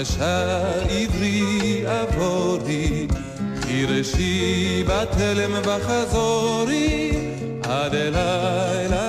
המחרשה עברי עבורי, חירשי בתלם וחזורי, עד אלילה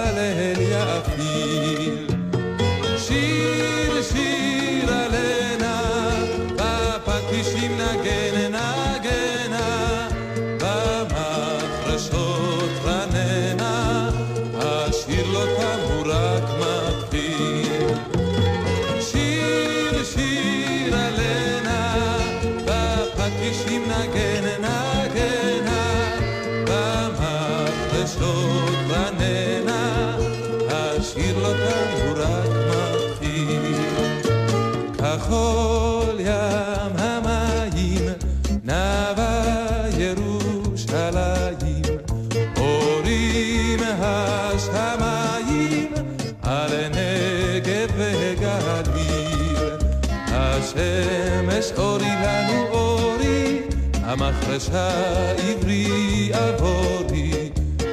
המחרשה עברי עבורי,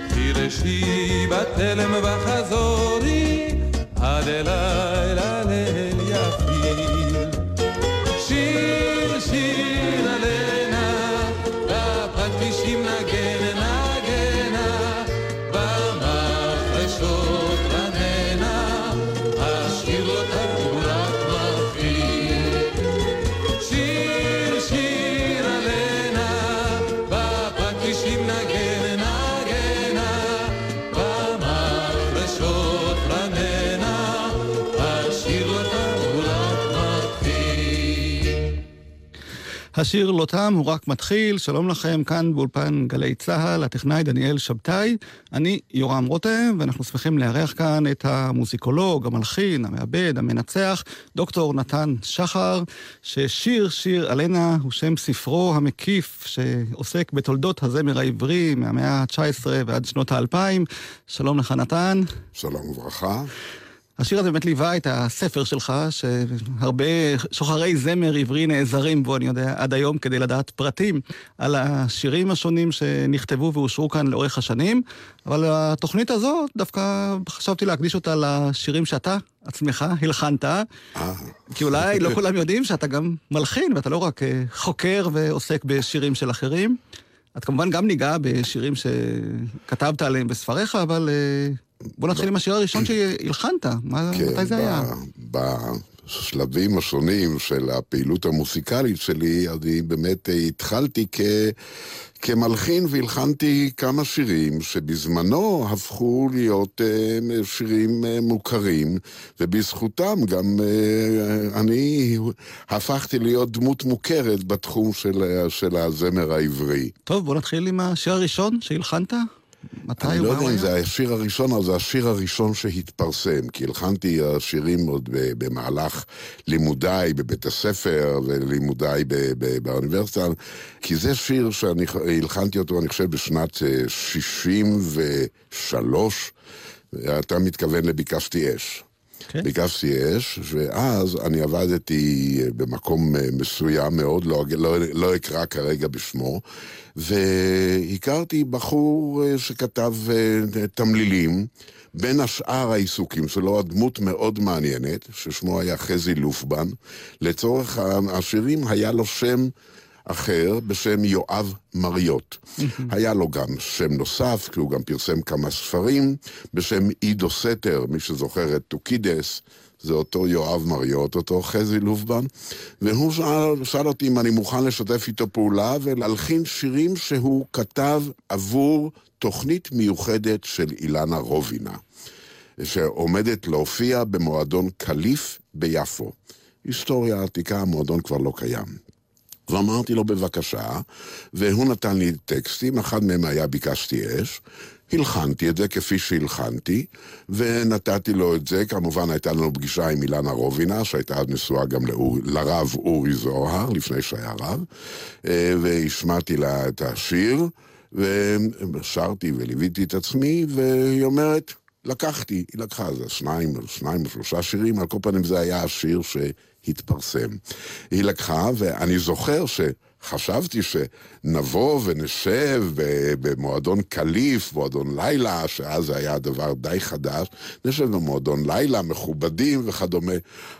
חירשי בתלם וחזורי, עד אלילה השיר לא תם, הוא רק מתחיל. שלום לכם, כאן באולפן גלי צה"ל, הטכנאי דניאל שבתאי. אני יורם רותם, ואנחנו שמחים לארח כאן את המוזיקולוג, המלחין, המעבד, המנצח, דוקטור נתן שחר, ששיר שיר עלנה הוא שם ספרו המקיף, שעוסק בתולדות הזמר העברי מהמאה ה-19 ועד שנות האלפיים. שלום לך, נתן. שלום וברכה. השיר הזה באמת ליווה את הספר שלך, שהרבה שוחרי זמר עברי נעזרים בו, אני יודע, עד היום כדי לדעת פרטים על השירים השונים שנכתבו ואושרו כאן לאורך השנים. אבל התוכנית הזו, דווקא חשבתי להקדיש אותה לשירים שאתה עצמך הלחנת. אה, כי אולי לא כולם יודעים שאתה גם מלחין, ואתה לא רק אה, חוקר ועוסק בשירים של אחרים. את כמובן גם ניגע בשירים שכתבת עליהם בספריך, אבל אה, בוא נתחיל עם השיר הראשון שהלחנת. כן, מתי זה היה? בשלבים השונים של הפעילות המוסיקלית שלי, אני באמת אה, התחלתי כ... כמלחין והלחנתי כמה שירים שבזמנו הפכו להיות אה, שירים אה, מוכרים, ובזכותם גם אה, אני הפכתי להיות דמות מוכרת בתחום של, של הזמר העברי. טוב, בוא נתחיל עם השיר הראשון שהלחנת. מתי אני הוא לא מה יודע הוא אם היה? זה השיר הראשון, אבל זה השיר הראשון שהתפרסם, כי הלחנתי שירים עוד במהלך לימודיי בבית הספר ולימודיי באוניברסיטה, כי זה שיר שאני הלחנתי אותו, אני חושב, בשנת אה, 63, אתה מתכוון לביקשתי אש. כן. ביקשתי אש, ואז אני עבדתי במקום אה, מסוים מאוד, לא, לא, לא אקרא כרגע בשמו, והכרתי בחור אה, שכתב אה, תמלילים, בין השאר העיסוקים שלו, הדמות מאוד מעניינת, ששמו היה חזי לופבן. לצורך השירים היה לו שם אחר בשם יואב מריות. היה לו גם שם נוסף, כי הוא גם פרסם כמה ספרים, בשם עידו סתר, מי שזוכר את טוקידס, זה אותו יואב מריות, אותו חזי לופבן, והוא שאל, שאל אותי אם אני מוכן לשתף איתו פעולה ולהלחין שירים שהוא כתב עבור תוכנית מיוחדת של אילנה רובינה, שעומדת להופיע במועדון קליף ביפו. היסטוריה עתיקה, המועדון כבר לא קיים. ואמרתי לו בבקשה, והוא נתן לי טקסטים, אחד מהם היה ביקשתי אש. הלחנתי את זה כפי שהלחנתי, ונתתי לו את זה. כמובן הייתה לנו פגישה עם אילנה רובינה, שהייתה אז נשואה גם לאור, לרב אורי זוהר, לפני שהיה רב, אה, והשמעתי לה את השיר, ושרתי וליוויתי את עצמי, והיא אומרת, לקחתי, היא לקחה איזה שניים, שניים או שלושה שירים, על כל פנים זה היה השיר שהתפרסם. היא לקחה, ואני זוכר ש... חשבתי שנבוא ונשב במועדון קליף, מועדון לילה, שאז זה היה דבר די חדש, נשב במועדון לילה, מכובדים וכדומה.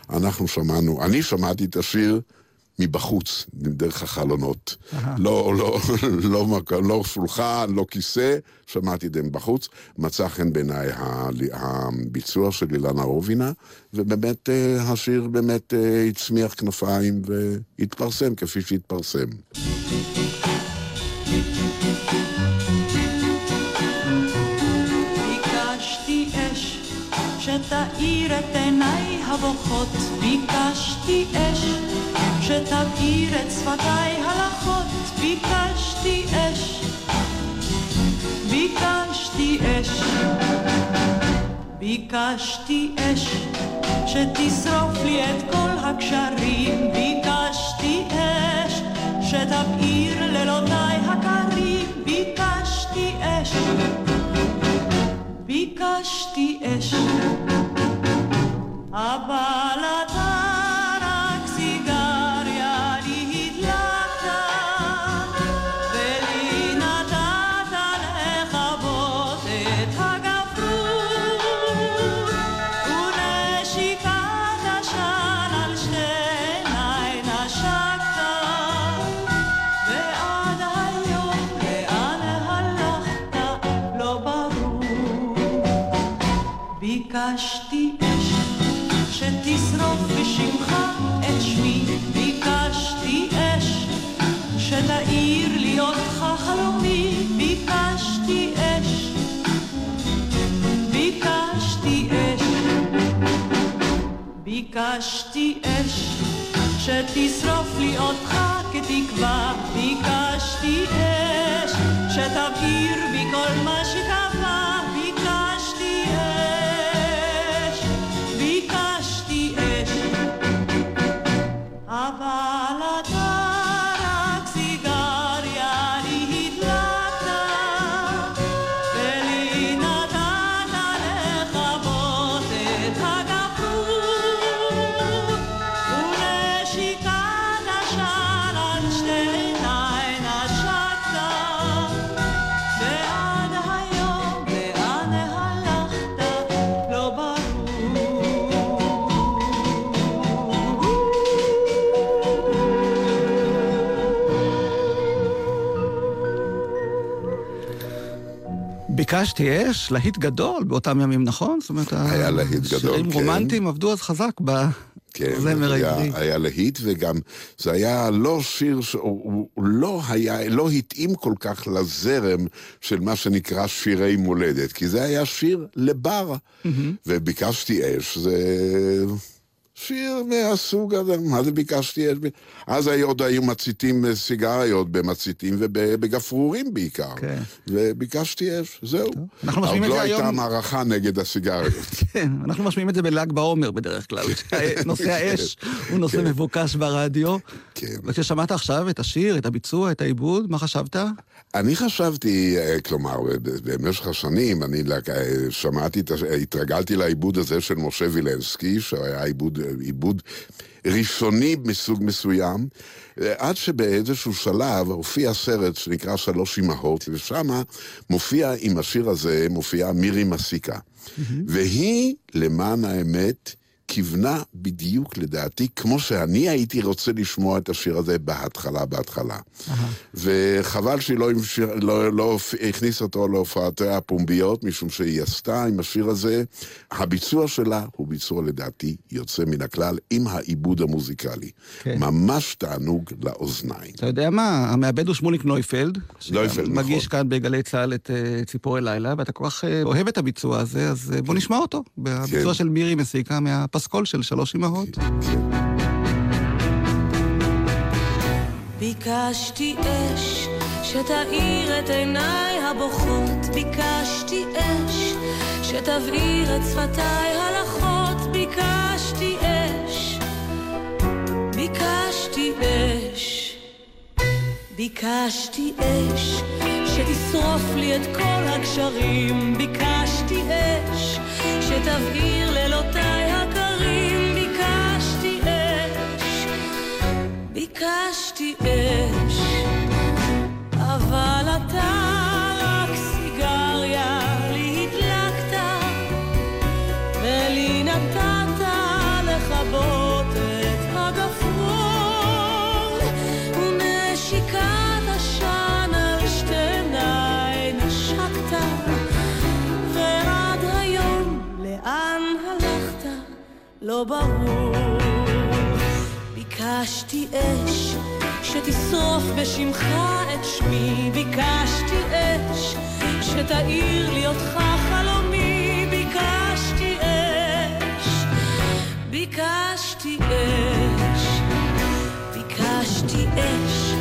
אנחנו שמענו, אני שמעתי את השיר מבחוץ, דרך החלונות. לא, לא, לא, לא שולחן, לא כיסא, שמעתי את זה מבחוץ. מצא חן בעיניי הביצוע של אילנה רובינה, ובאמת אה, השיר באמת אה, הצמיח כנפיים והתפרסם כפי שהתפרסם. שתאיר את עיניי הבוכות, ביקשתי אש שתבעיר את שפתיי הלכות, ביקשתי אש, ביקשתי אש, ביקשתי אש, שתשרוף לי את כל הקשרים, ביקשתי אש, שתבעיר לילותיי הקרים, ביקשתי אש, ביקשתי אש, אבל שתשרוף בשמך את שמי, ביקשתי אש שתאיר לי אותך חלומי, ביקשתי אש, ביקשתי אש, ביקשתי אש שתשרוף לי אותך כתקווה, ביקשתי אש שתבעיר בי כל מה ביקשתי אש, להיט גדול באותם ימים, נכון? זאת אומרת, היה להיט גדול, שירים כן. רומנטיים עבדו אז חזק כן, בזמר היה, העברי. היה להיט, וגם זה היה לא שיר, הוא, לא היה, לא התאים כל כך לזרם של מה שנקרא שירי מולדת, כי זה היה שיר לבר, וביקשתי אש, זה שיר מהסוג הזה, מה זה ביקשתי? אז עוד היו מציתים אה, סיגריות במציתים ובגפרורים בעיקר, כן. וביקשתי אש, זהו. אנחנו משמיעים עוד את לא זה הייתה היום. מערכה נגד הסיגריות. כן, אנחנו משמיעים את זה בל"ג בעומר בדרך כלל. נושא האש הוא נושא כן. מבוקש ברדיו. כן. וכששמעת עכשיו את השיר, את הביצוע, את העיבוד, מה חשבת? אני חשבתי, אה, כלומר, במשך השנים, אני אה, שמעתי, התרגלתי לעיבוד הזה של משה וילנסקי, שהיה עיבוד, אה, עיבוד ראשוני מסוג מסוים, עד שבאיזשהו שלב הופיע סרט שנקרא שלוש אמהות, ושם מופיע עם השיר הזה, מופיעה מירי מסיקה. והיא, למען האמת, כיוונה בדיוק לדעתי, כמו שאני הייתי רוצה לשמוע את השיר הזה בהתחלה, בהתחלה. וחבל שהיא לא, לא, לא הכניסה אותו להופעותיה הפומביות, משום שהיא עשתה עם השיר הזה, הביצוע שלה הוא ביצוע לדעתי יוצא מן הכלל, עם העיבוד המוזיקלי. כן. ממש תענוג לאוזניים. אתה יודע מה, המעבד הוא שמוליק נויפלד. נויפלד, מגיש נכון. כאן בגלי צה"ל את אה, ציפורי לילה, ואתה כל כך אה, אוהב את הביצוע הזה, אז אה, בוא נשמע אותו. בביצוע כן. של מירי מסיקה מהפסקול של שלוש אמהות. ביקשתי אש שתאיר את עיניי הבוכות, ביקשתי אש שתבעיר את שפתיי הלחות, ביקשתי אש, ביקשתי אש, ביקשתי אש שתשרוף לי את כל הגשרים, ביקשתי אש שתבעיר לילותיי ביקשתי אש, אבל אתה רק סיגריה לי הדלקת, ולי נתת לכבות את הגפרור, ונשיקת עשן על שתי עיניי נשקת, ועד היום לאן הלכת? לא ברור. ביקשתי אש שתשרוף בשמך את שמי, ביקשתי אש שתאיר לי אותך חלומי, ביקשתי אש, ביקשתי אש, ביקשתי אש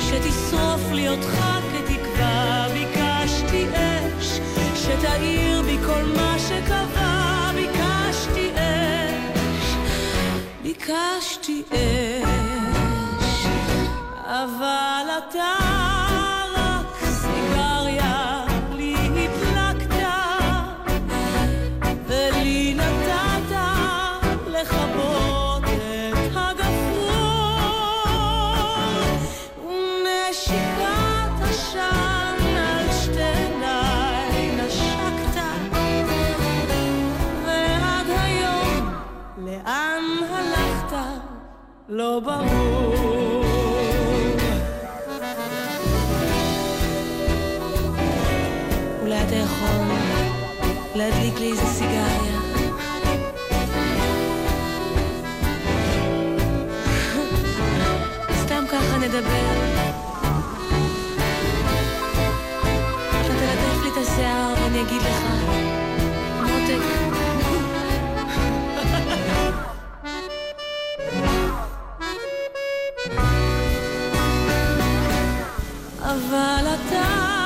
שתשרוף לי אותך כתקווה, ביקשתי אש שתאיר בי כל מה שקבע, ביקשתי אש, אבל אתה לא ברור. אולי אתה יכול להדליק לי איזה סיגריה? סתם ככה נדבר. אתה תלטף לי את השיער ואני אגיד לך, אבל אתה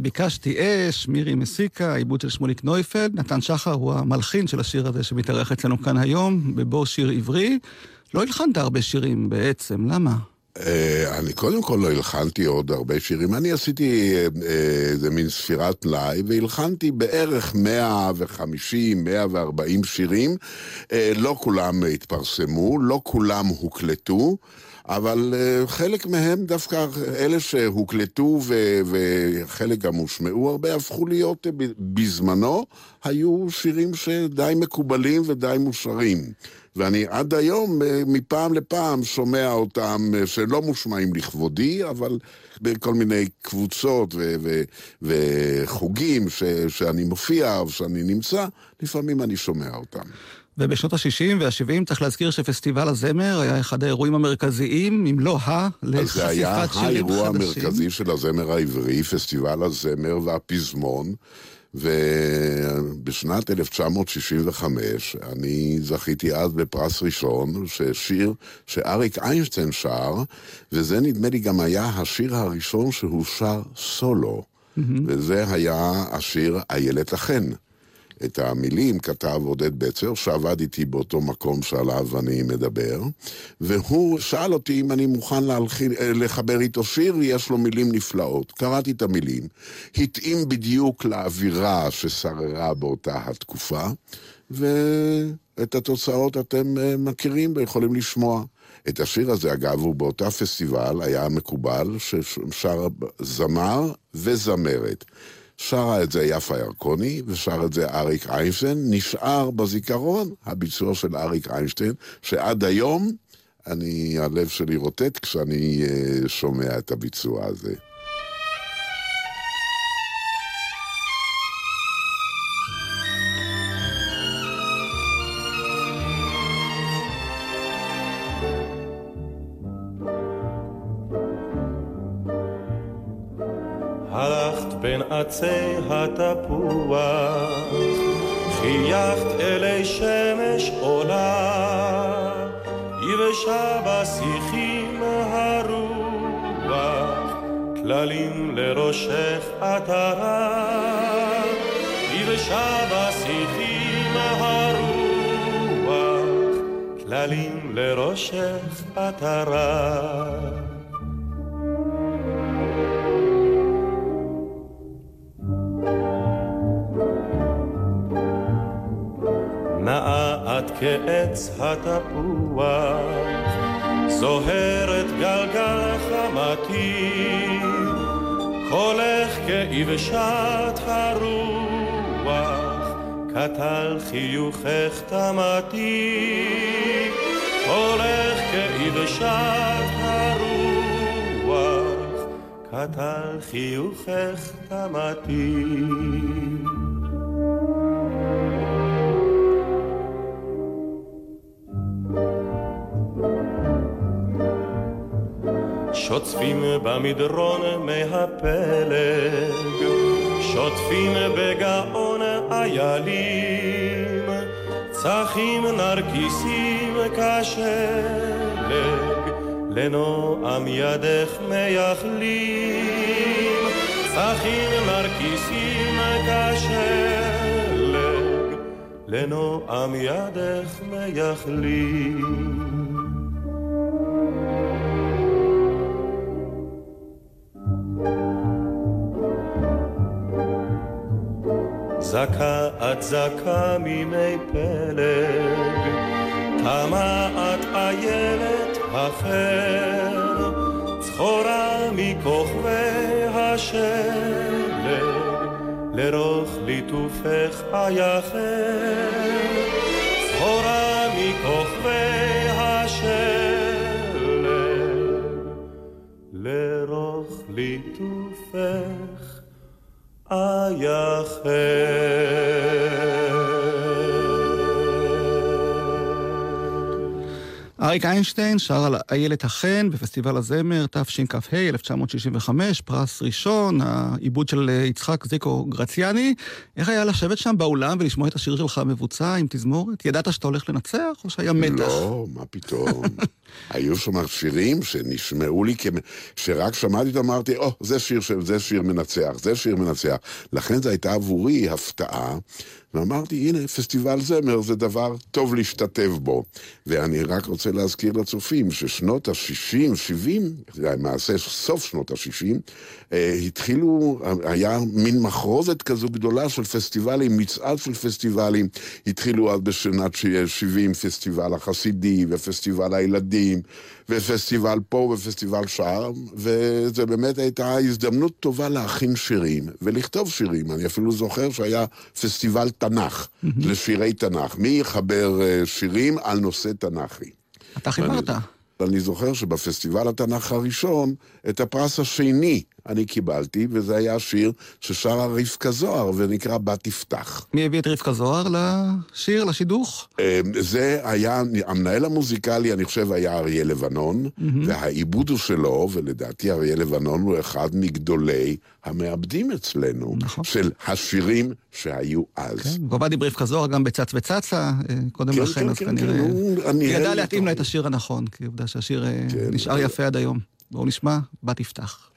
ביקשתי אש, מירי מסיקה, עיבוד של שמוליק נויפלד, נתן שחר הוא המלחין של השיר הזה שמתארח אצלנו כאן היום, בבוא שיר עברי. לא הלחנת הרבה שירים בעצם, למה? אה, אני קודם כל לא הלחנתי עוד הרבה שירים, אני עשיתי אה, אה, איזה מין ספירת מלאי, והלחנתי בערך 150, 140 שירים. לא כולם התפרסמו, לא כולם הוקלטו. אבל uh, חלק מהם דווקא, אלה שהוקלטו ו- וחלק גם הושמעו הרבה, הפכו להיות ב- בזמנו, היו שירים שדי מקובלים ודי מושרים. ואני עד היום, uh, מפעם לפעם, שומע אותם, שלא מושמעים לכבודי, אבל בכל מיני קבוצות ו- ו- וחוגים ש- שאני מופיע או שאני נמצא, לפעמים אני שומע אותם. ובשנות ה-60 וה-70 צריך להזכיר שפסטיבל הזמר היה אחד האירועים המרכזיים, אם לא ה, אז זה היה לחשיפת שירים חדשים. האירוע המרכזי של הזמר העברי, פסטיבל הזמר והפזמון, ובשנת 1965 אני זכיתי אז בפרס ראשון, ששיר שאריק איינשטיין שר, וזה נדמה לי גם היה השיר הראשון שהוא שר סולו, וזה היה השיר איילת החן. את המילים כתב עודד בצר, שעבד איתי באותו מקום שעליו אני מדבר, והוא שאל אותי אם אני מוכן להלחין, אה, לחבר איתו שיר, יש לו מילים נפלאות. קראתי את המילים, התאים בדיוק לאווירה ששררה באותה התקופה, ואת התוצאות אתם אה, מכירים ויכולים לשמוע. את השיר הזה, אגב, הוא באותה פסטיבל היה מקובל ששר זמר וזמרת. שרה את זה יפה ירקוני, ושר את זה אריק איינשטיין. נשאר בזיכרון הביצוע של אריק איינשטיין, שעד היום אני, הלב שלי רוטט כשאני אה, שומע את הביצוע הזה. עצי התפוח, חייכת אלי שמש עולה, יבשה בשיחים הרוח, כללים לראשך עטרה, יבשה בשיחים הרוח, כללים לראשך עטרה. את כעץ התפוח, זוהרת גלגל חמתי, קולך כאבשת הרוח, קטל חיוכך תמתי, קולך כאבשת הרוח, קטל חיוכך תמתי. שוטפים במדרון מהפלג, שוטפים בגאון איילים, צחים נרקיסים כשלג, לנועם ידך מייחלים, צחים נרקיסים כשלג, לנועם ידך מייחלים. זכה את זכה מימי פלג, תמה את איילת החר, צחורה מכוכבי השלג, לרוך ליטופך אייחר, צחורה מכוכבי השלג, לרוך ליטופך אייחר. אריק איינשטיין שר על איילת החן בפסטיבל הזמר תשכ"ה, 1965, פרס ראשון, העיבוד של יצחק זיקו גרציאני. איך היה לשבת שם באולם ולשמוע את השיר שלך מבוצע עם תזמורת? ידעת שאתה הולך לנצח או שהיה מתח? לא, מה פתאום. היו שם שירים שנשמעו לי, כמ... שרק שמעתי אותם, אמרתי, או, oh, זה שיר, זה שיר מנצח, זה שיר מנצח. לכן זו הייתה עבורי הפתעה, ואמרתי, הנה, פסטיבל זמר זה דבר טוב להשתתף בו. ואני רק רוצה להזכיר לצופים ששנות ה-60, 70, למעשה סוף שנות ה-60, התחילו, היה מין מחרוזת כזו גדולה של פסטיבלים, מצעד של פסטיבלים. התחילו אז בשנת 70 פסטיבל החסידי ופסטיבל הילדים, ופסטיבל פה ופסטיבל שם, וזו באמת הייתה הזדמנות טובה להכין שירים ולכתוב שירים. אני אפילו זוכר שהיה פסטיבל תנ"ך. לשירי תנ"ך. מי יחבר שירים על נושא תנ"כי? אתה חיברת. אני זוכר שבפסטיבל התנ"ך הראשון, את הפרס השני אני קיבלתי, וזה היה שיר ששרה רבקה זוהר, ונקרא בת יפתח. מי הביא את רבקה זוהר לשיר, לשידוך? זה היה, המנהל המוזיקלי, אני חושב, היה אריה לבנון, mm-hmm. והעיבוד הוא שלו, ולדעתי אריה לבנון הוא אחד מגדולי המעבדים אצלנו, נכון. של השירים שהיו אז. כן, ועבד עם רבקה זוהר גם בצץ וצצה, קודם כן, לכן, כן, אז כן, כנראה... כן, ידע להתאים לה את השיר הנכון, כי עובדה שהשיר כן, נשאר יפה עד היום. בואו נשמע, בת יפתח.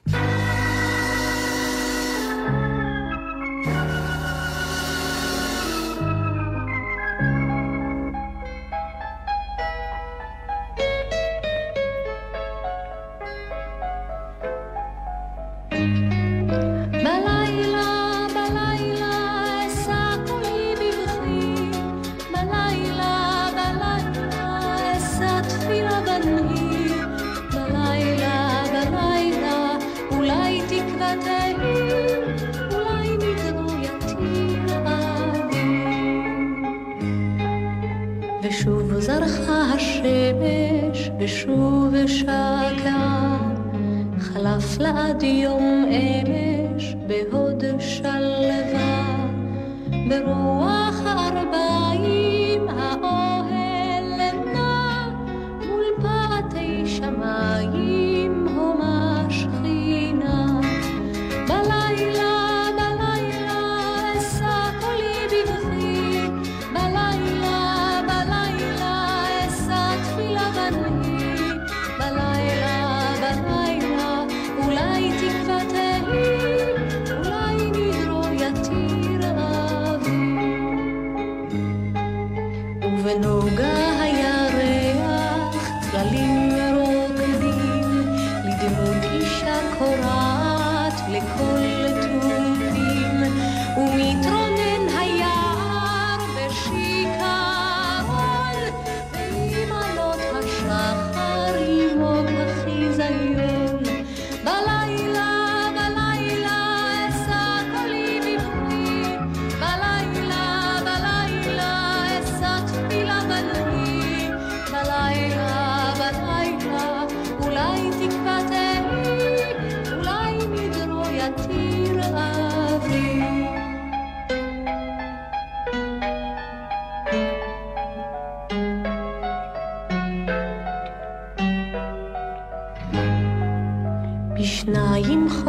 לעד יום אמש בהוד שלווה, ברוח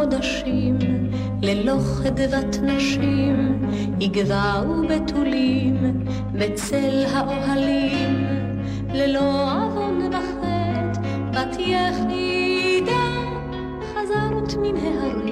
חודשים, ללא חדוות נשים, יגבעו בתולים בצל האוהלים, ללא עוון וחטא, בת יחידה, חזרת מן ההרים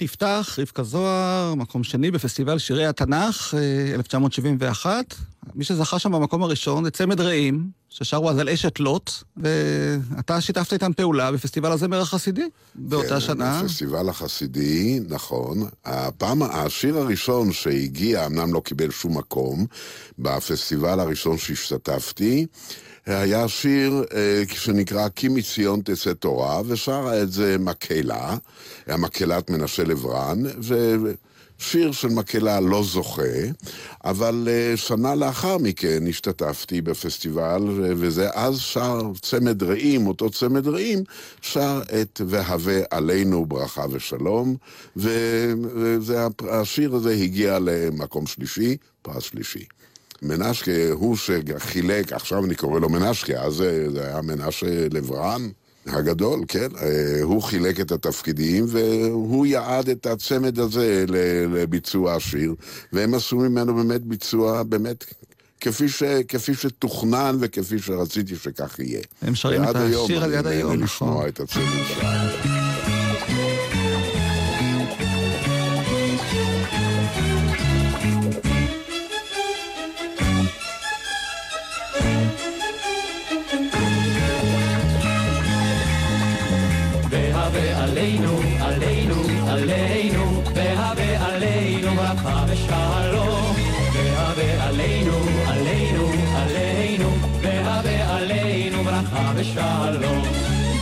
בת יפתח, רבקה זוהר, מקום שני בפסטיבל שירי התנ"ך, אה, 1971. מי שזכה שם במקום הראשון זה צמד רעים, ששרו אז על אשת לוט, ואתה שיתפת איתם פעולה בפסטיבל הזמר החסידי באותה כן, שנה. הפסטיבל החסידי, נכון. הפעם, השיר הראשון שהגיע, אמנם לא קיבל שום מקום, בפסטיבל הראשון שהשתתפתי, היה שיר אה, שנקרא "כי מציון תצא תורה", ושרה את זה מקהלה, היה מקהלת מנשה לברן, ו... שיר של מקהלה לא זוכה, אבל uh, שנה לאחר מכן השתתפתי בפסטיבל, וזה אז שר צמד רעים, אותו צמד רעים, שר את "והווה עלינו ברכה ושלום", והשיר הזה הגיע למקום שלישי, פרס שלישי. מנשקה הוא שחילק, עכשיו אני קורא לו מנשקה, אז זה, היה מנשה לברן. הגדול, כן. אה, הוא חילק את התפקידים והוא יעד את הצמד הזה לביצוע השיר, והם עשו ממנו באמת ביצוע, באמת, כפי, ש, כפי שתוכנן וכפי שרציתי שכך יהיה. הם שרים את השיר הזה עד היום, נכון. לשמוע את הצמד. ושלום.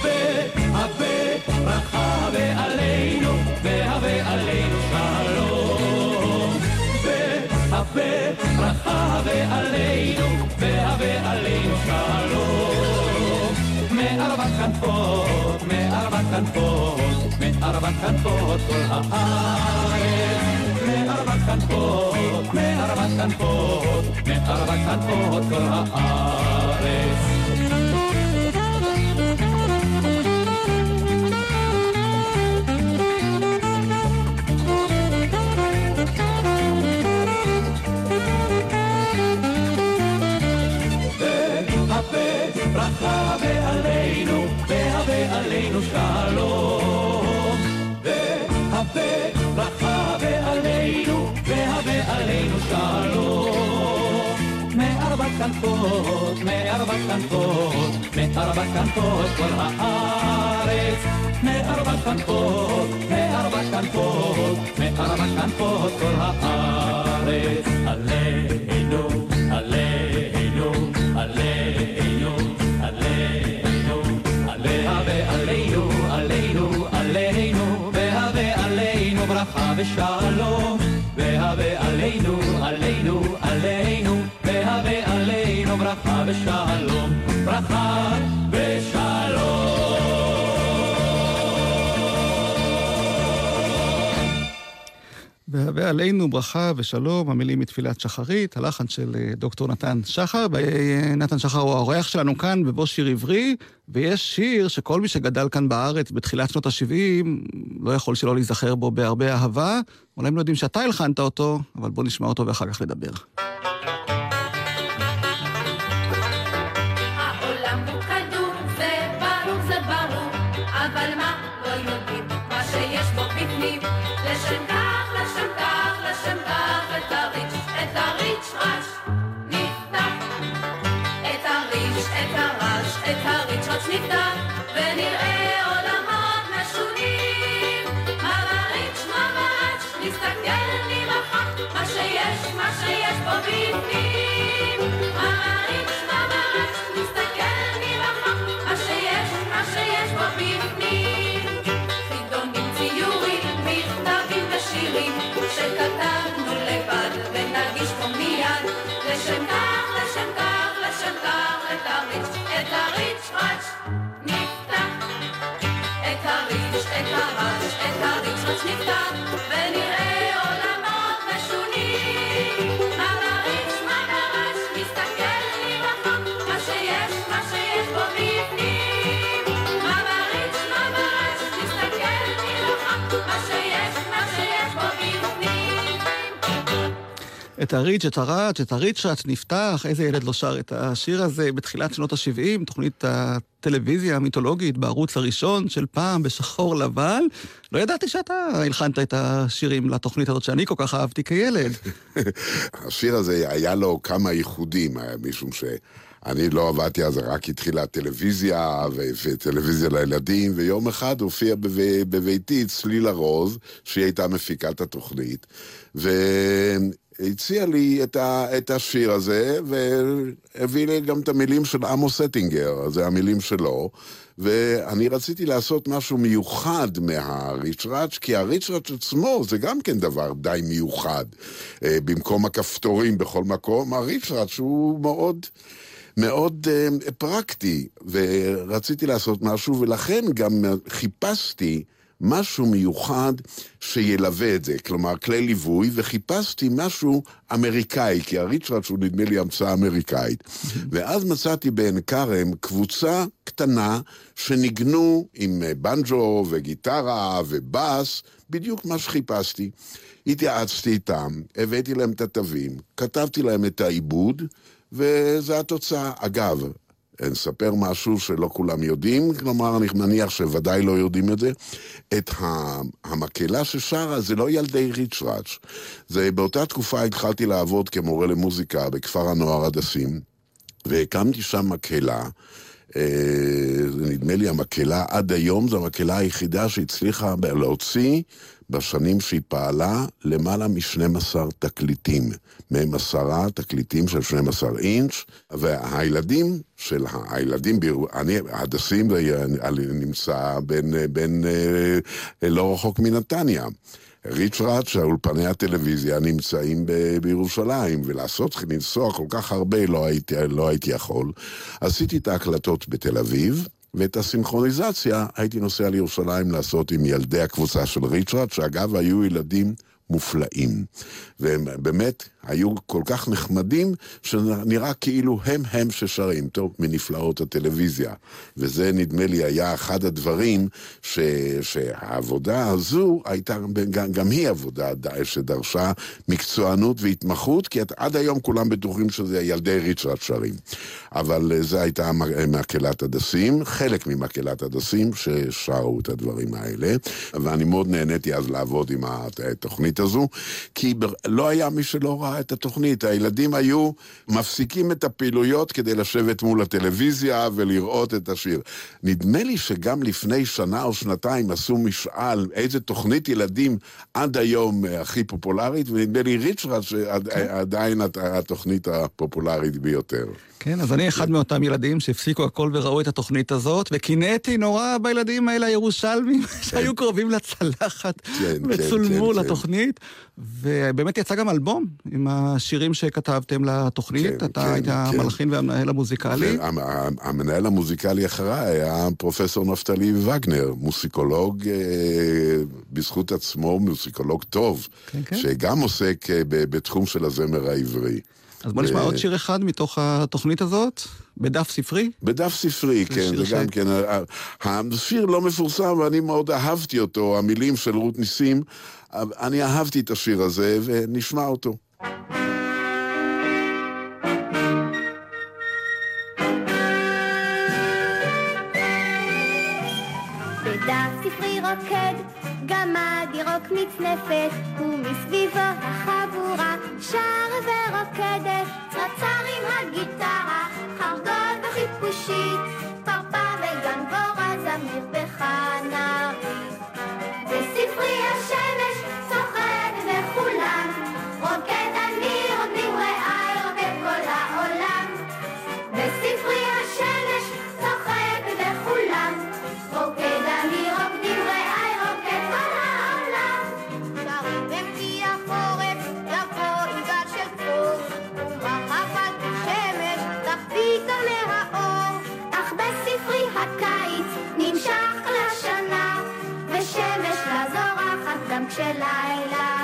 והווה ברכה ועלינו, והווה עלינו שלום. והווה ברכה ועלינו, והווה עלינו שלום. מארבע כנפות, מארבע כנפות, מארבע כנפות כל הארץ. מארבע כנפות, מארבע כנפות, מארבע כנפות כל הארץ. כנפות, מארבע כנפות, מארבע כנפות כל הארץ. מארבע כנפות, מארבע כנפות, מארבע כנפות כל הארץ. עלינו, עלינו, עלינו, עלינו, עליה ועלינו, עלינו, עלינו, והווה עלינו ברכה ושלום. והווה עלינו, עלינו, עלינו, והווה עלינו ברכה ושלום. ברכה ושלום. והווה עלינו ברכה ושלום, המילים מתפילת שחרית, הלחן של אה, דוקטור נתן שחר. ונתן שחר הוא האורח שלנו כאן בבוא שיר עברי, ויש שיר שכל מי שגדל כאן בארץ בתחילת שנות ה-70 לא יכול שלא להיזכר בו בהרבה אהבה. אולי הם לא יודעים שאתה הלחנת אותו, אבל בוא נשמע אותו ואחר כך נדבר. את הריץ', את הרש, את הריץ' רץ' נפתח, ונראה משונים. מה את הריץ', את הראץ', את הריצ'ראץ' נפתח, איזה ילד לא שר את השיר הזה בתחילת שנות ה-70, תוכנית הטלוויזיה המיתולוגית בערוץ הראשון של פעם בשחור לבן. לא ידעתי שאתה הלחנת את השירים לתוכנית הזאת שאני כל כך אהבתי כילד. השיר הזה היה לו כמה ייחודים, היה משום שאני לא עבדתי אז, רק התחילה הטלוויזיה ו- וטלוויזיה לילדים, ויום אחד הופיע בב- בביתי צליל ארוז, שהיא הייתה מפיקת התוכנית, והציע לי את, ה- את השיר הזה, והביא לי גם את המילים של עמוס אטינגר, זה המילים שלו. ואני רציתי לעשות משהו מיוחד מהריצ'ראץ', כי הריצ'ראץ' עצמו זה גם כן דבר די מיוחד. אה, במקום הכפתורים בכל מקום, הריצ'ראץ' הוא מאוד... מאוד uh, פרקטי, ורציתי לעשות משהו, ולכן גם חיפשתי משהו מיוחד שילווה את זה, כלומר כלי ליווי, וחיפשתי משהו אמריקאי, כי הריצ'ראץ' הוא נדמה לי המצאה אמריקאית. ואז מצאתי בעין כרם קבוצה קטנה שניגנו עם אה, בנג'ו וגיטרה ובאס, בדיוק מה שחיפשתי. התייעצתי איתם, הבאתי להם את התווים, כתבתי להם את העיבוד, וזו התוצאה. אגב, נספר משהו שלא כולם יודעים, כלומר, אני מניח שוודאי לא יודעים את זה. את המקהלה ששרה זה לא ילדי ריצ'ראץ'. זה באותה תקופה התחלתי לעבוד כמורה למוזיקה בכפר הנוער הדסים, והקמתי שם מקהלה. אה, נדמה לי המקהלה עד היום, זו המקהלה היחידה שהצליחה להוציא בשנים שהיא פעלה למעלה מ-12 תקליטים. מהם עשרה תקליטים של 12 אינץ', והילדים של הילדים, אני, הדסים נמצא בין, בין אה, לא רחוק מנתניה. ריצ'ראץ', האולפני הטלוויזיה נמצאים ב- בירושלים, ולעשות, לנסוע כל כך הרבה לא הייתי, לא הייתי יכול. עשיתי את ההקלטות בתל אביב, ואת הסינכרוניזציה הייתי נוסע לירושלים לעשות עם ילדי הקבוצה של ריצ'ראץ', שאגב היו ילדים מופלאים. והם באמת היו כל כך נחמדים, שנראה כאילו הם הם ששרים, טוב, מנפלאות הטלוויזיה. וזה נדמה לי היה אחד הדברים ש, שהעבודה הזו הייתה, גם, גם היא עבודה שדרשה מקצוענות והתמחות, כי עד היום כולם בטוחים שזה ילדי ריצ'רד שרים. אבל אה, זו הייתה מקהלת הדסים, חלק ממקהלת הדסים ששרו את הדברים האלה, ואני מאוד נהניתי אז לעבוד עם התוכנית הזו, כי לא היה מי שלא ראה את התוכנית. הילדים היו מפסיקים את הפעילויות כדי לשבת מול הטלוויזיה ולראות את השיר. נדמה לי שגם לפני שנה או שנתיים עשו משאל איזה תוכנית ילדים עד היום אה, הכי פופולרית, ונדמה לי ריצ'רד שעדיין הת- התוכנית הפופולרית ביותר. כן, אז אני אחד מאותם ילדים שהפסיקו הכל וראו את התוכנית הזאת, וקינאתי נורא בילדים האלה הירושלמים שהיו קרובים לצלחת, כן, וצולמו כן, כן. לתוכנית, ובאמת יצא גם אלבום עם השירים שכתבתם לתוכנית, כן, אתה כן, היית כן. המלחין והמנהל המוזיקלי. המ- המ- המנהל המוזיקלי אחריי היה פרופסור נפתלי וגנר, מוסיקולוג אה, בזכות עצמו, מוסיקולוג טוב, כן, כן. שגם עוסק אה, בתחום של הזמר העברי. אז בוא נשמע ו- עוד שיר אחד מתוך התוכנית הזאת, בדף ספרי. בדף ספרי, כן, זה גם כן, השיר לא מפורסם ואני מאוד אהבתי אותו, המילים של רות ניסים, אני אהבתי את השיר הזה ונשמע אותו. רוקד, גמד מצנפת, ומסביבו החבורה שר ורוקדת. צרצר עם הגיטרה, חרגול וחיפושית, פרפר וגנבורה, זמיר הקיץ נמשך לשנה, ושמש לה זורחת גם כשלילה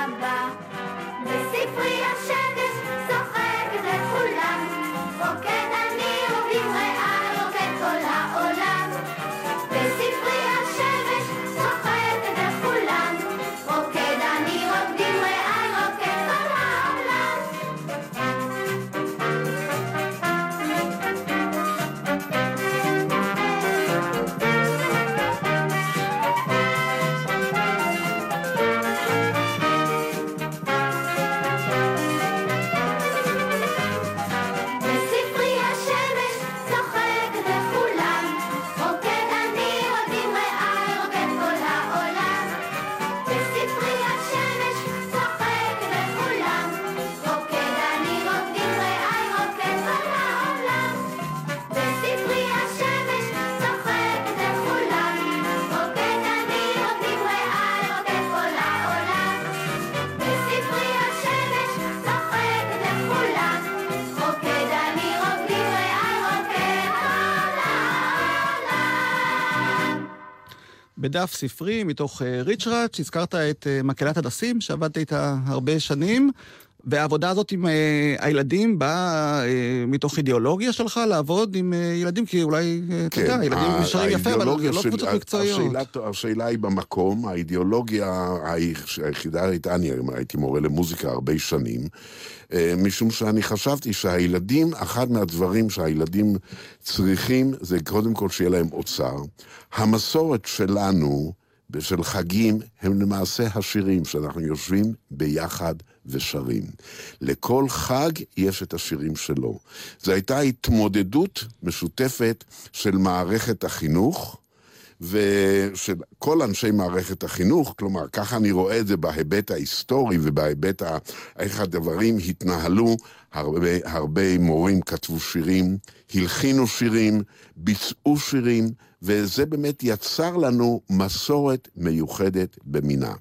בדף ספרי מתוך אה, ריצ'ראץ', הזכרת את אה, מקהלת הדסים, שעבדת איתה הרבה שנים, והעבודה הזאת עם אה, הילדים באה אה, מתוך אידיאולוגיה שלך לעבוד עם אה, ילדים, כי אולי, אתה יודע, ילדים ה- נשארים יפה, אבל זה לא קבוצות מקצועיות. השאלה, השאלה היא במקום, האידיאולוגיה היח- היחידה הייתה, אני הייתי מורה למוזיקה הרבה שנים, משום שאני חשבתי שהילדים, אחד מהדברים שהילדים צריכים, זה קודם כל שיהיה להם אוצר. המסורת שלנו, של חגים, הם למעשה השירים שאנחנו יושבים ביחד ושרים. לכל חג יש את השירים שלו. זו הייתה התמודדות משותפת של מערכת החינוך, ושל כל אנשי מערכת החינוך, כלומר, ככה אני רואה את זה בהיבט ההיסטורי ובהיבט ה... איך הדברים התנהלו. הרבה, הרבה מורים כתבו שירים, הלחינו שירים, ביצעו שירים, וזה באמת יצר לנו מסורת מיוחדת במינה.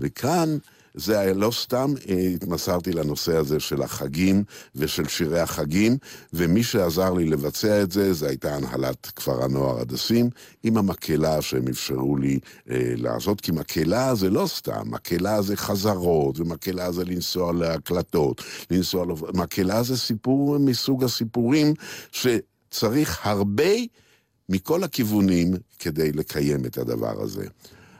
וכאן זה היה לא סתם אה, התמסרתי לנושא הזה של החגים ושל שירי החגים, ומי שעזר לי לבצע את זה, זה הייתה הנהלת כפר הנוער הדסים, עם המקהלה שהם אפשרו לי אה, לעשות, כי מקהלה זה לא סתם, מקהלה זה חזרות, ומקהלה זה לנסוע להקלטות, לנסוע... מקהלה זה סיפור מסוג הסיפורים שצריך הרבה מכל הכיוונים כדי לקיים את הדבר הזה.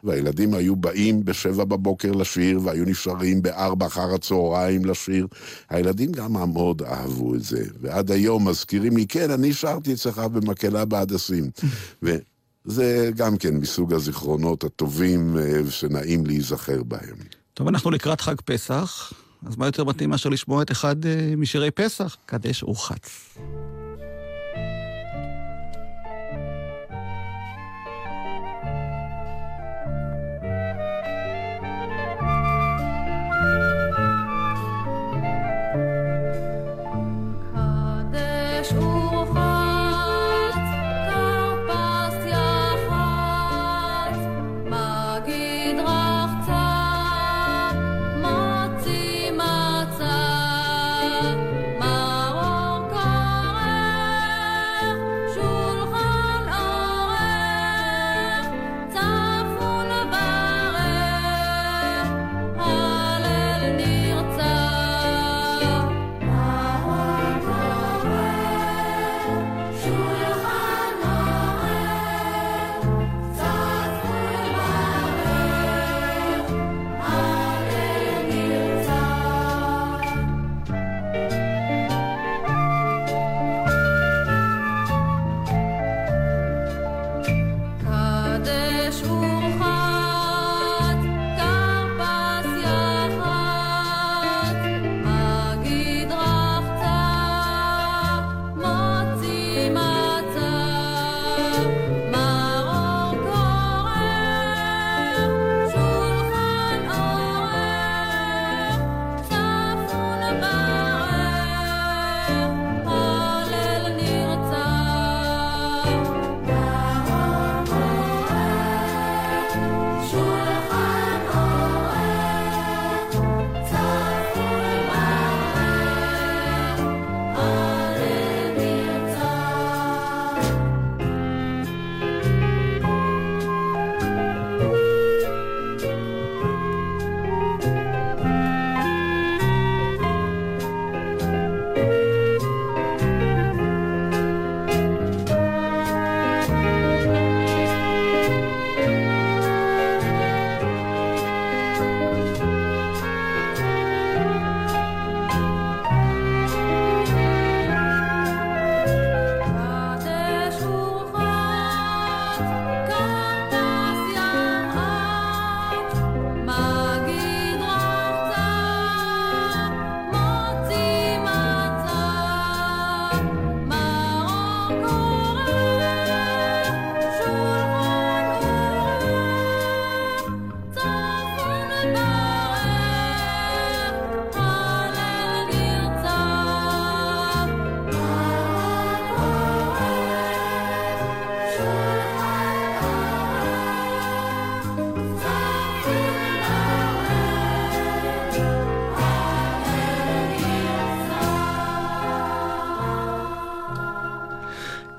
והילדים היו באים בשבע בבוקר לשיר, והיו נשארים בארבע אחר הצהריים לשיר. הילדים גם מאוד אהבו את זה, ועד היום מזכירים לי, כן, אני שרתי אצלך במקהלה בהדסים. וזה גם כן מסוג הזיכרונות הטובים אה, שנעים להיזכר בהם. טוב, אנחנו לקראת חג פסח, אז מה יותר מתאים מאשר לשמוע את אחד אה, משירי פסח, קדש ורחץ.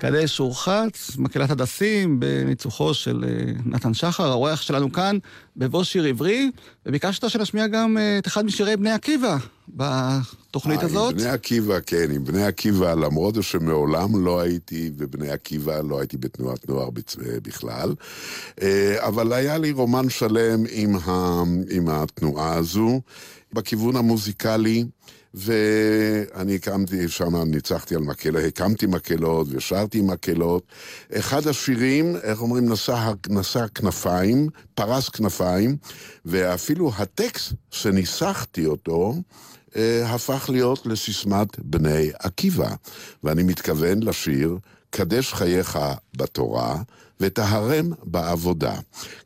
קדש ורחץ, מקהלת הדסים, בניצוחו של אה, נתן שחר, האורח שלנו כאן, בבוא שיר עברי, וביקשת שנשמיע גם אה, את אחד משירי בני עקיבא בתוכנית אה, הזאת. עם בני עקיבא, כן, עם בני עקיבא, למרות שמעולם לא הייתי בבני עקיבא, לא הייתי בתנועת נוער בצ- בכלל, אה, אבל היה לי רומן שלם עם, ה, עם התנועה הזו, בכיוון המוזיקלי. ואני הקמתי שם, ניצחתי על מקהלות, הקמתי מקהלות ושרתי מקהלות. אחד השירים, איך אומרים, נשא, נשא כנפיים, פרס כנפיים, ואפילו הטקסט שניסחתי אותו, אה, הפך להיות לסיסמת בני עקיבא. ואני מתכוון לשיר קדש חייך בתורה וטהרם בעבודה.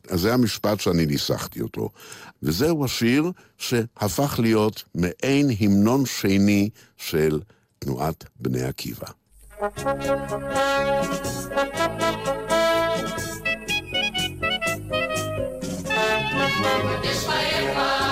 אז זה המשפט שאני ניסחתי אותו. וזהו השיר שהפך להיות מעין המנון שני של תנועת בני עקיבא. חייך,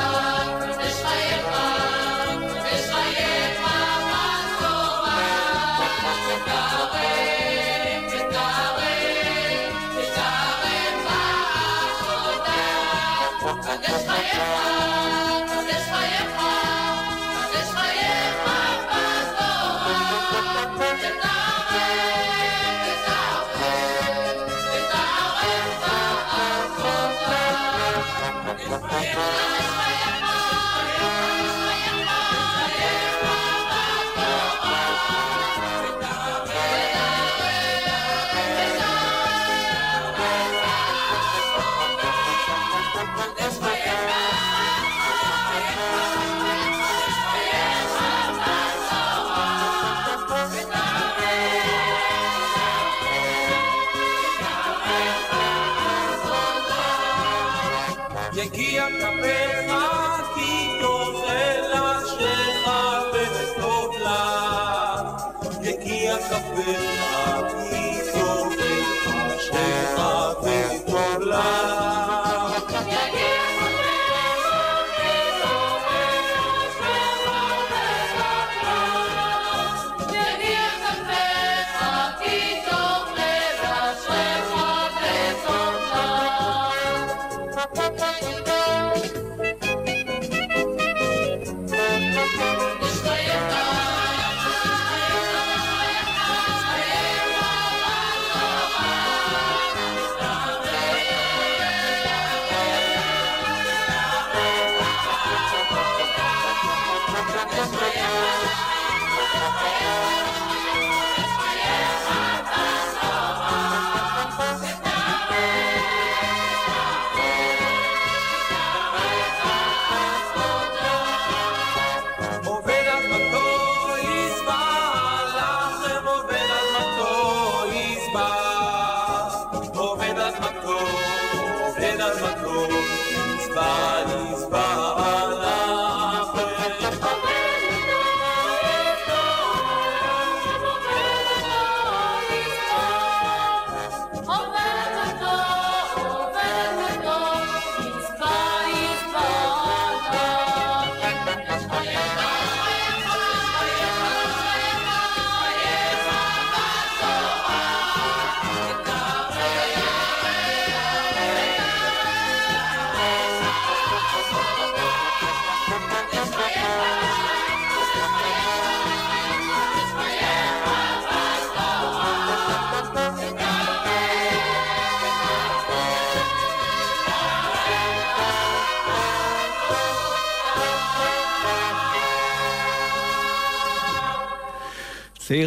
בעבודה. it.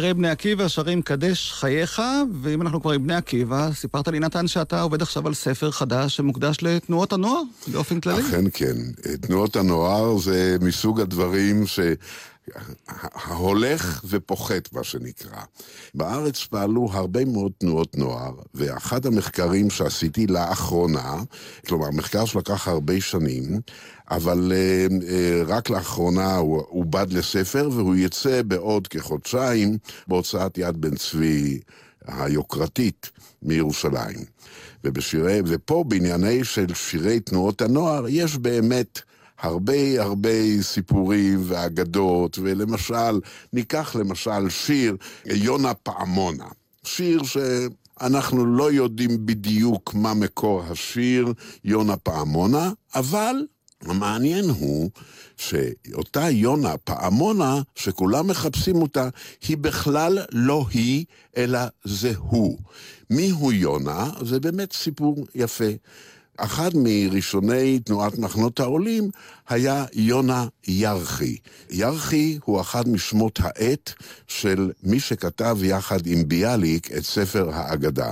צעירי בני עקיבא שרים קדש חייך, ואם אנחנו כבר עם בני עקיבא, סיפרת לי נתן שאתה עובד עכשיו על ספר חדש שמוקדש לתנועות הנוער, באופן כללי. אכן כן. תנועות הנוער זה מסוג הדברים ש... ההולך ופוחת, מה שנקרא. בארץ פעלו הרבה מאוד תנועות נוער, ואחד המחקרים שעשיתי לאחרונה, כלומר, מחקר שלקח הרבה שנים, אבל uh, uh, רק לאחרונה הוא עובד לספר, והוא יצא בעוד כחודשיים בהוצאת יד בן צבי היוקרתית מירושלים. ובשירי, ופה בענייני של שירי תנועות הנוער, יש באמת הרבה הרבה סיפורים ואגדות, ולמשל, ניקח למשל שיר יונה פעמונה. שיר שאנחנו לא יודעים בדיוק מה מקור השיר יונה פעמונה, אבל המעניין הוא שאותה יונה פעמונה, שכולם מחפשים אותה, היא בכלל לא היא, אלא זה הוא. מי הוא יונה? זה באמת סיפור יפה. אחד מראשוני תנועת מחנות העולים היה יונה ירחי. ירחי הוא אחד משמות העט של מי שכתב יחד עם ביאליק את ספר האגדה,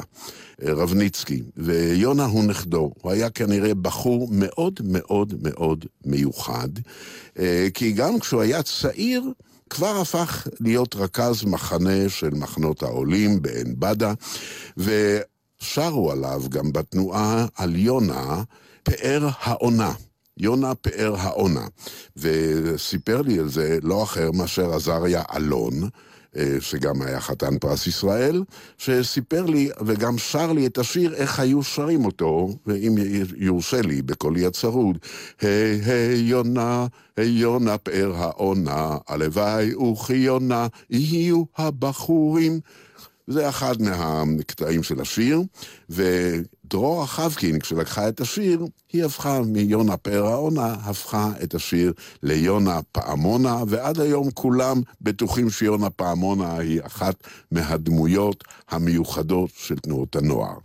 רבניצקי, ויונה הוא נכדו. הוא היה כנראה בחור מאוד מאוד מאוד מיוחד, כי גם כשהוא היה צעיר, כבר הפך להיות רכז מחנה של מחנות העולים בעין בדה, ו... שרו עליו גם בתנועה על יונה, פאר העונה. יונה פאר העונה. וסיפר לי על זה לא אחר מאשר עזריה אלון, שגם היה חתן פרס ישראל, שסיפר לי וגם שר לי את השיר איך היו שרים אותו, ואם יורשה לי בקולי הצרוד, היי היי יונה, היי יונה פאר העונה, הלוואי וכיונה יהיו הבחורים. זה אחד מהקטעים של השיר, ודרורה חבקין, כשלקחה את השיר, היא הפכה מיונה פאר העונה, הפכה את השיר ליונה פעמונה, ועד היום כולם בטוחים שיונה פעמונה היא אחת מהדמויות המיוחדות של תנועות הנוער.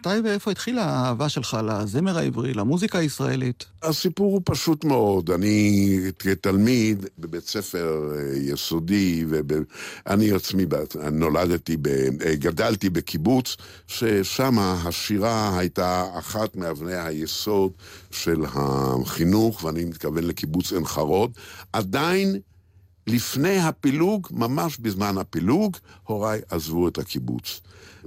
מתי ואיפה התחילה האהבה שלך לזמר העברי, למוזיקה הישראלית? הסיפור הוא פשוט מאוד. אני כתלמיד בבית ספר אה, יסודי, ואני עצמי נולדתי, ב... אה, גדלתי בקיבוץ, ששם השירה הייתה אחת מאבני היסוד של החינוך, ואני מתכוון לקיבוץ עין חרוד. עדיין לפני הפילוג, ממש בזמן הפילוג, הוריי עזבו את הקיבוץ.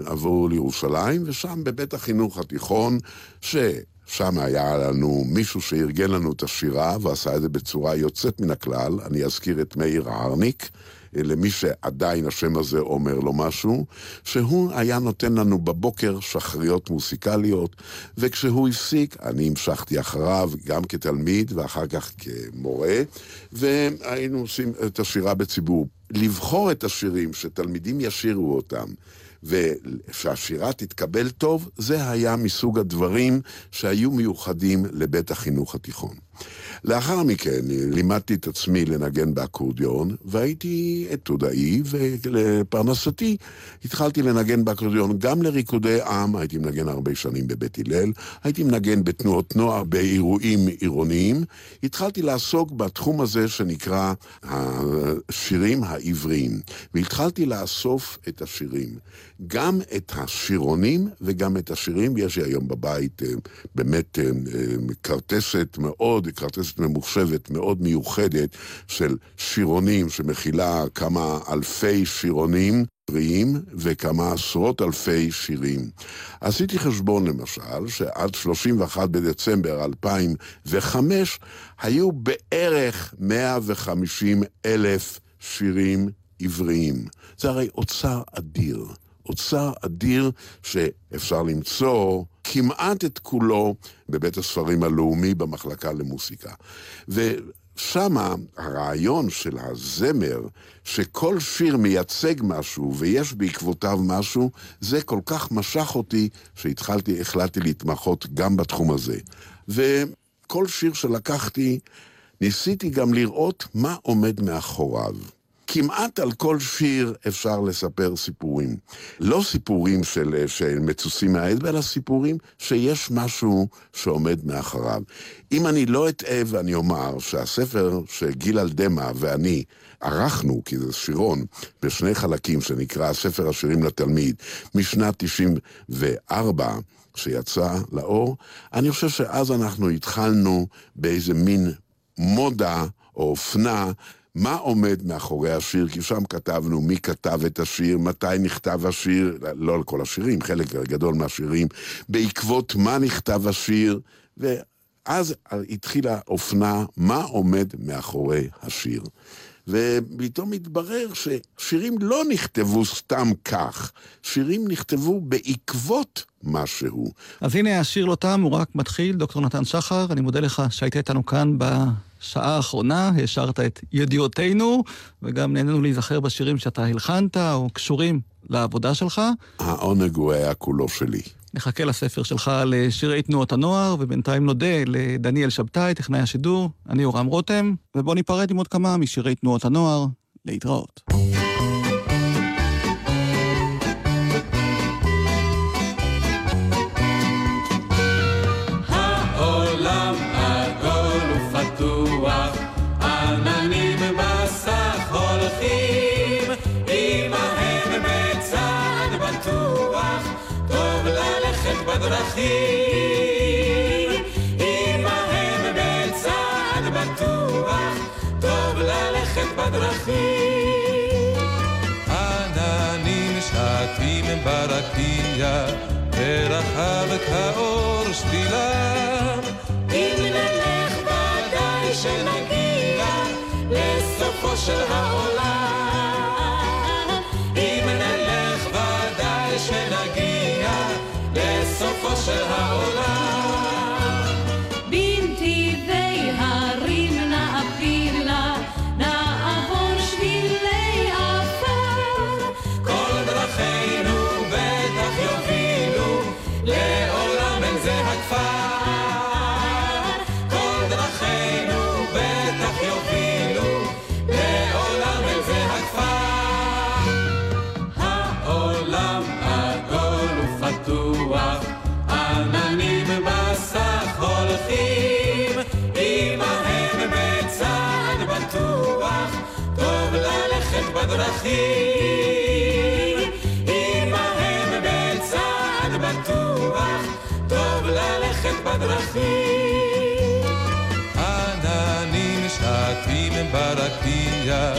עברו לירושלים, ושם בבית החינוך התיכון, ששם היה לנו מישהו שארגן לנו את השירה, ועשה את זה בצורה יוצאת מן הכלל, אני אזכיר את מאיר הרניק, למי שעדיין השם הזה אומר לו משהו, שהוא היה נותן לנו בבוקר שחריות מוסיקליות, וכשהוא הפסיק, אני המשכתי אחריו גם כתלמיד ואחר כך כמורה, והיינו עושים את השירה בציבור. לבחור את השירים, שתלמידים ישירו אותם, ושהשירה תתקבל טוב, זה היה מסוג הדברים שהיו מיוחדים לבית החינוך התיכון. לאחר מכן לימדתי את עצמי לנגן באקורדיון, והייתי עתודאי, ולפרנסתי התחלתי לנגן באקורדיון גם לריקודי עם, הייתי מנגן הרבה שנים בבית הלל, הייתי מנגן בתנועות נוער, באירועים עירוניים. התחלתי לעסוק בתחום הזה שנקרא השירים העבריים, והתחלתי לאסוף את השירים. גם את השירונים וגם את השירים, יש לי היום בבית אה, באמת אה, אה, כרטסת מאוד, כרטסת ממוחשבת מאוד מיוחדת של שירונים שמכילה כמה אלפי שירונים עבריים וכמה עשרות אלפי שירים. עשיתי חשבון למשל, שעד 31 בדצמבר 2005 היו בערך 150 אלף שירים עבריים. זה הרי אוצר אדיר. אוצר אדיר שאפשר למצוא כמעט את כולו בבית הספרים הלאומי במחלקה למוסיקה. ושמה הרעיון של הזמר, שכל שיר מייצג משהו ויש בעקבותיו משהו, זה כל כך משך אותי שהתחלתי, החלטתי להתמחות גם בתחום הזה. וכל שיר שלקחתי, ניסיתי גם לראות מה עומד מאחוריו. כמעט על כל שיר אפשר לספר סיפורים. לא סיפורים של, של מצוסים מהאצבע, אלא סיפורים שיש משהו שעומד מאחוריו. אם אני לא אטעה ואני אומר שהספר שגיל דמה ואני ערכנו, כי זה שירון, בשני חלקים, שנקרא ספר השירים לתלמיד, משנת 94, שיצא לאור, אני חושב שאז אנחנו התחלנו באיזה מין מודה או אופנה מה עומד מאחורי השיר? כי שם כתבנו מי כתב את השיר, מתי נכתב השיר, לא על כל השירים, חלק גדול מהשירים, בעקבות מה נכתב השיר, ואז התחילה אופנה מה עומד מאחורי השיר. ופתאום התברר ששירים לא נכתבו סתם כך, שירים נכתבו בעקבות משהו. אז הנה השיר לא תם, הוא רק מתחיל, דוקטור נתן שחר, אני מודה לך שהיית איתנו כאן בשעה האחרונה, השארת את ידיעותינו, וגם נהנינו להיזכר בשירים שאתה הלחנת, או קשורים לעבודה שלך. העונג הוא היה כולו שלי. נחכה לספר שלך לשירי תנועות הנוער, ובינתיים נודה לדניאל שבתאי, טכנאי השידור, אני יורם רותם, ובואו ניפרד עם עוד כמה משירי תנועות הנוער. להתראות. ברקיע, ורחב כאור שתילם. אם נלך ודאי שנגיע לסופו של העולם. ברקיע,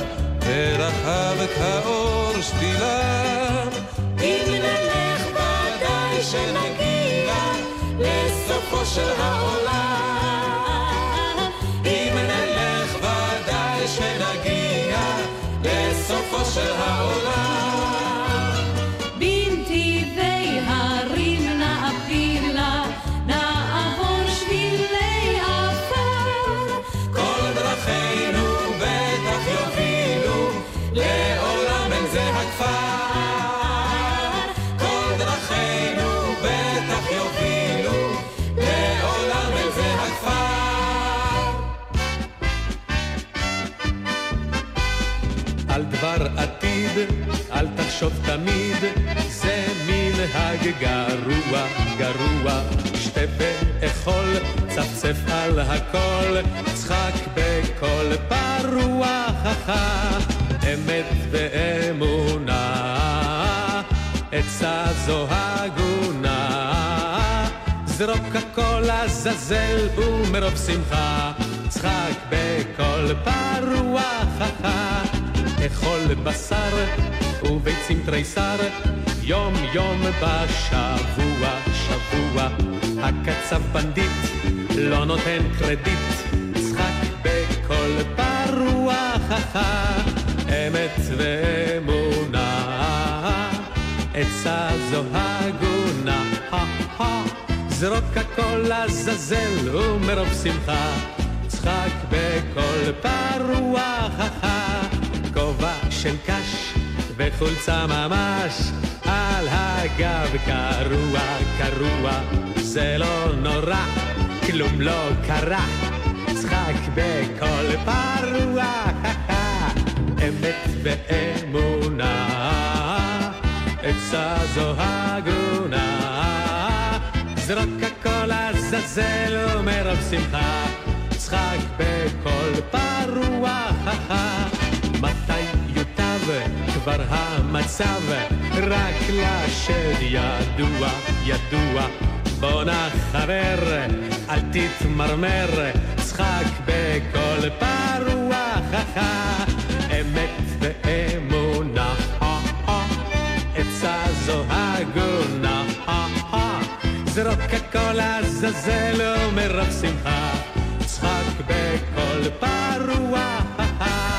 ורחב כאור שתילם. אם נלך ודאי שנגיע לסופו של העולם. גרוע, גרוע. שתה ואכול, צפצף על הכל, צחק בקול פרוע, אמת ואמונה, עצה זו הגונה. זרוק הכל לעזאזל ומרוב שמחה, צחק בקול פרוע. אכול בשר וביצים תריסר, יום יום בשבוע, שבוע. הקצב בנדיט, לא נותן קרדיט, צחק בקול פרוע, חכה. אמת ואמונה, עצה זו הגונה, זרוק הכל לעזאזל ומרוב שמחה, צחק בקול פרוע, כובע של קש וחולצה ממש על הגב קרוע, קרוע, זה לא נורא, כלום לא קרה, צחק בקול פרוע, אמת ואמונה, עצה זו הגונה, זרוק הכל לעזאזל ומרוב שמחה, צחק בקול פרוע, כבר המצב, רק לשד ידוע, ידוע. בואנה חבר, אל תתמרמר, צחק בקול פרוע, אמת ואמונה, עצה זו הגונה, זרוק הכל לעזאזל ומרוב שמחה, צחק בקול פרוע.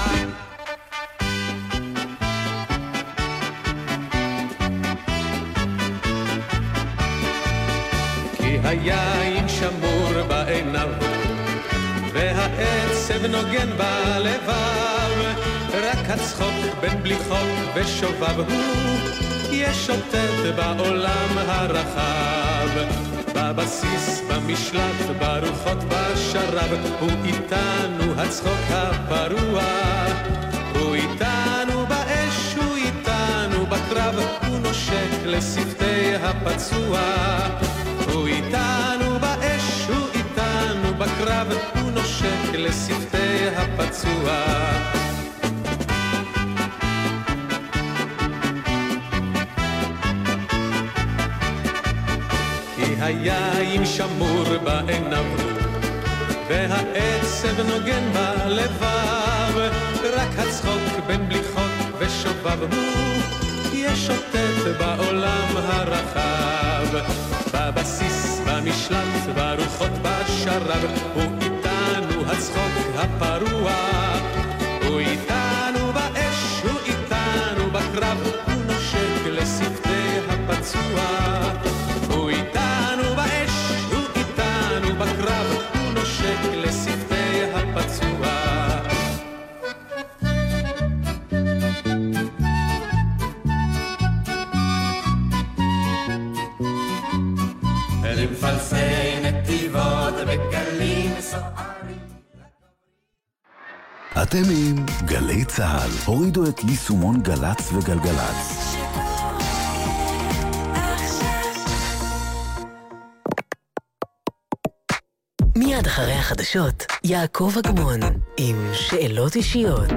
והעצב נוגן בלבב, רק הצחוק בין בליחות ושובב הוא ישוטט בעולם הרחב. בבסיס, במשלט, ברוחות, בשרב, הוא איתנו הצחוק הפרוע. הוא איתנו באש, הוא איתנו בקרב, הוא נושק לשפתי הפצוע. הוא איתנו בקרב, הוא נושק לשפתי הפצוע. כי היין שמור בעיניו, והעצב נוגן בלבב, רק הצחוק בין בליחות ושובב הוא ישוטט בעולם הרחב. בבסיס, במשלט, ברוחות, בשרב, הוא איתנו הצחוק הפרוע. הוא איתנו באש, הוא איתנו בקרב, הוא נושק לשפתי הפצוע. סוערים. אתם עם גלי צה"ל. הורידו את יישומון גל"צ וגלגלצ. מיד אחרי החדשות, יעקב אגמון, עם שאלות אישיות.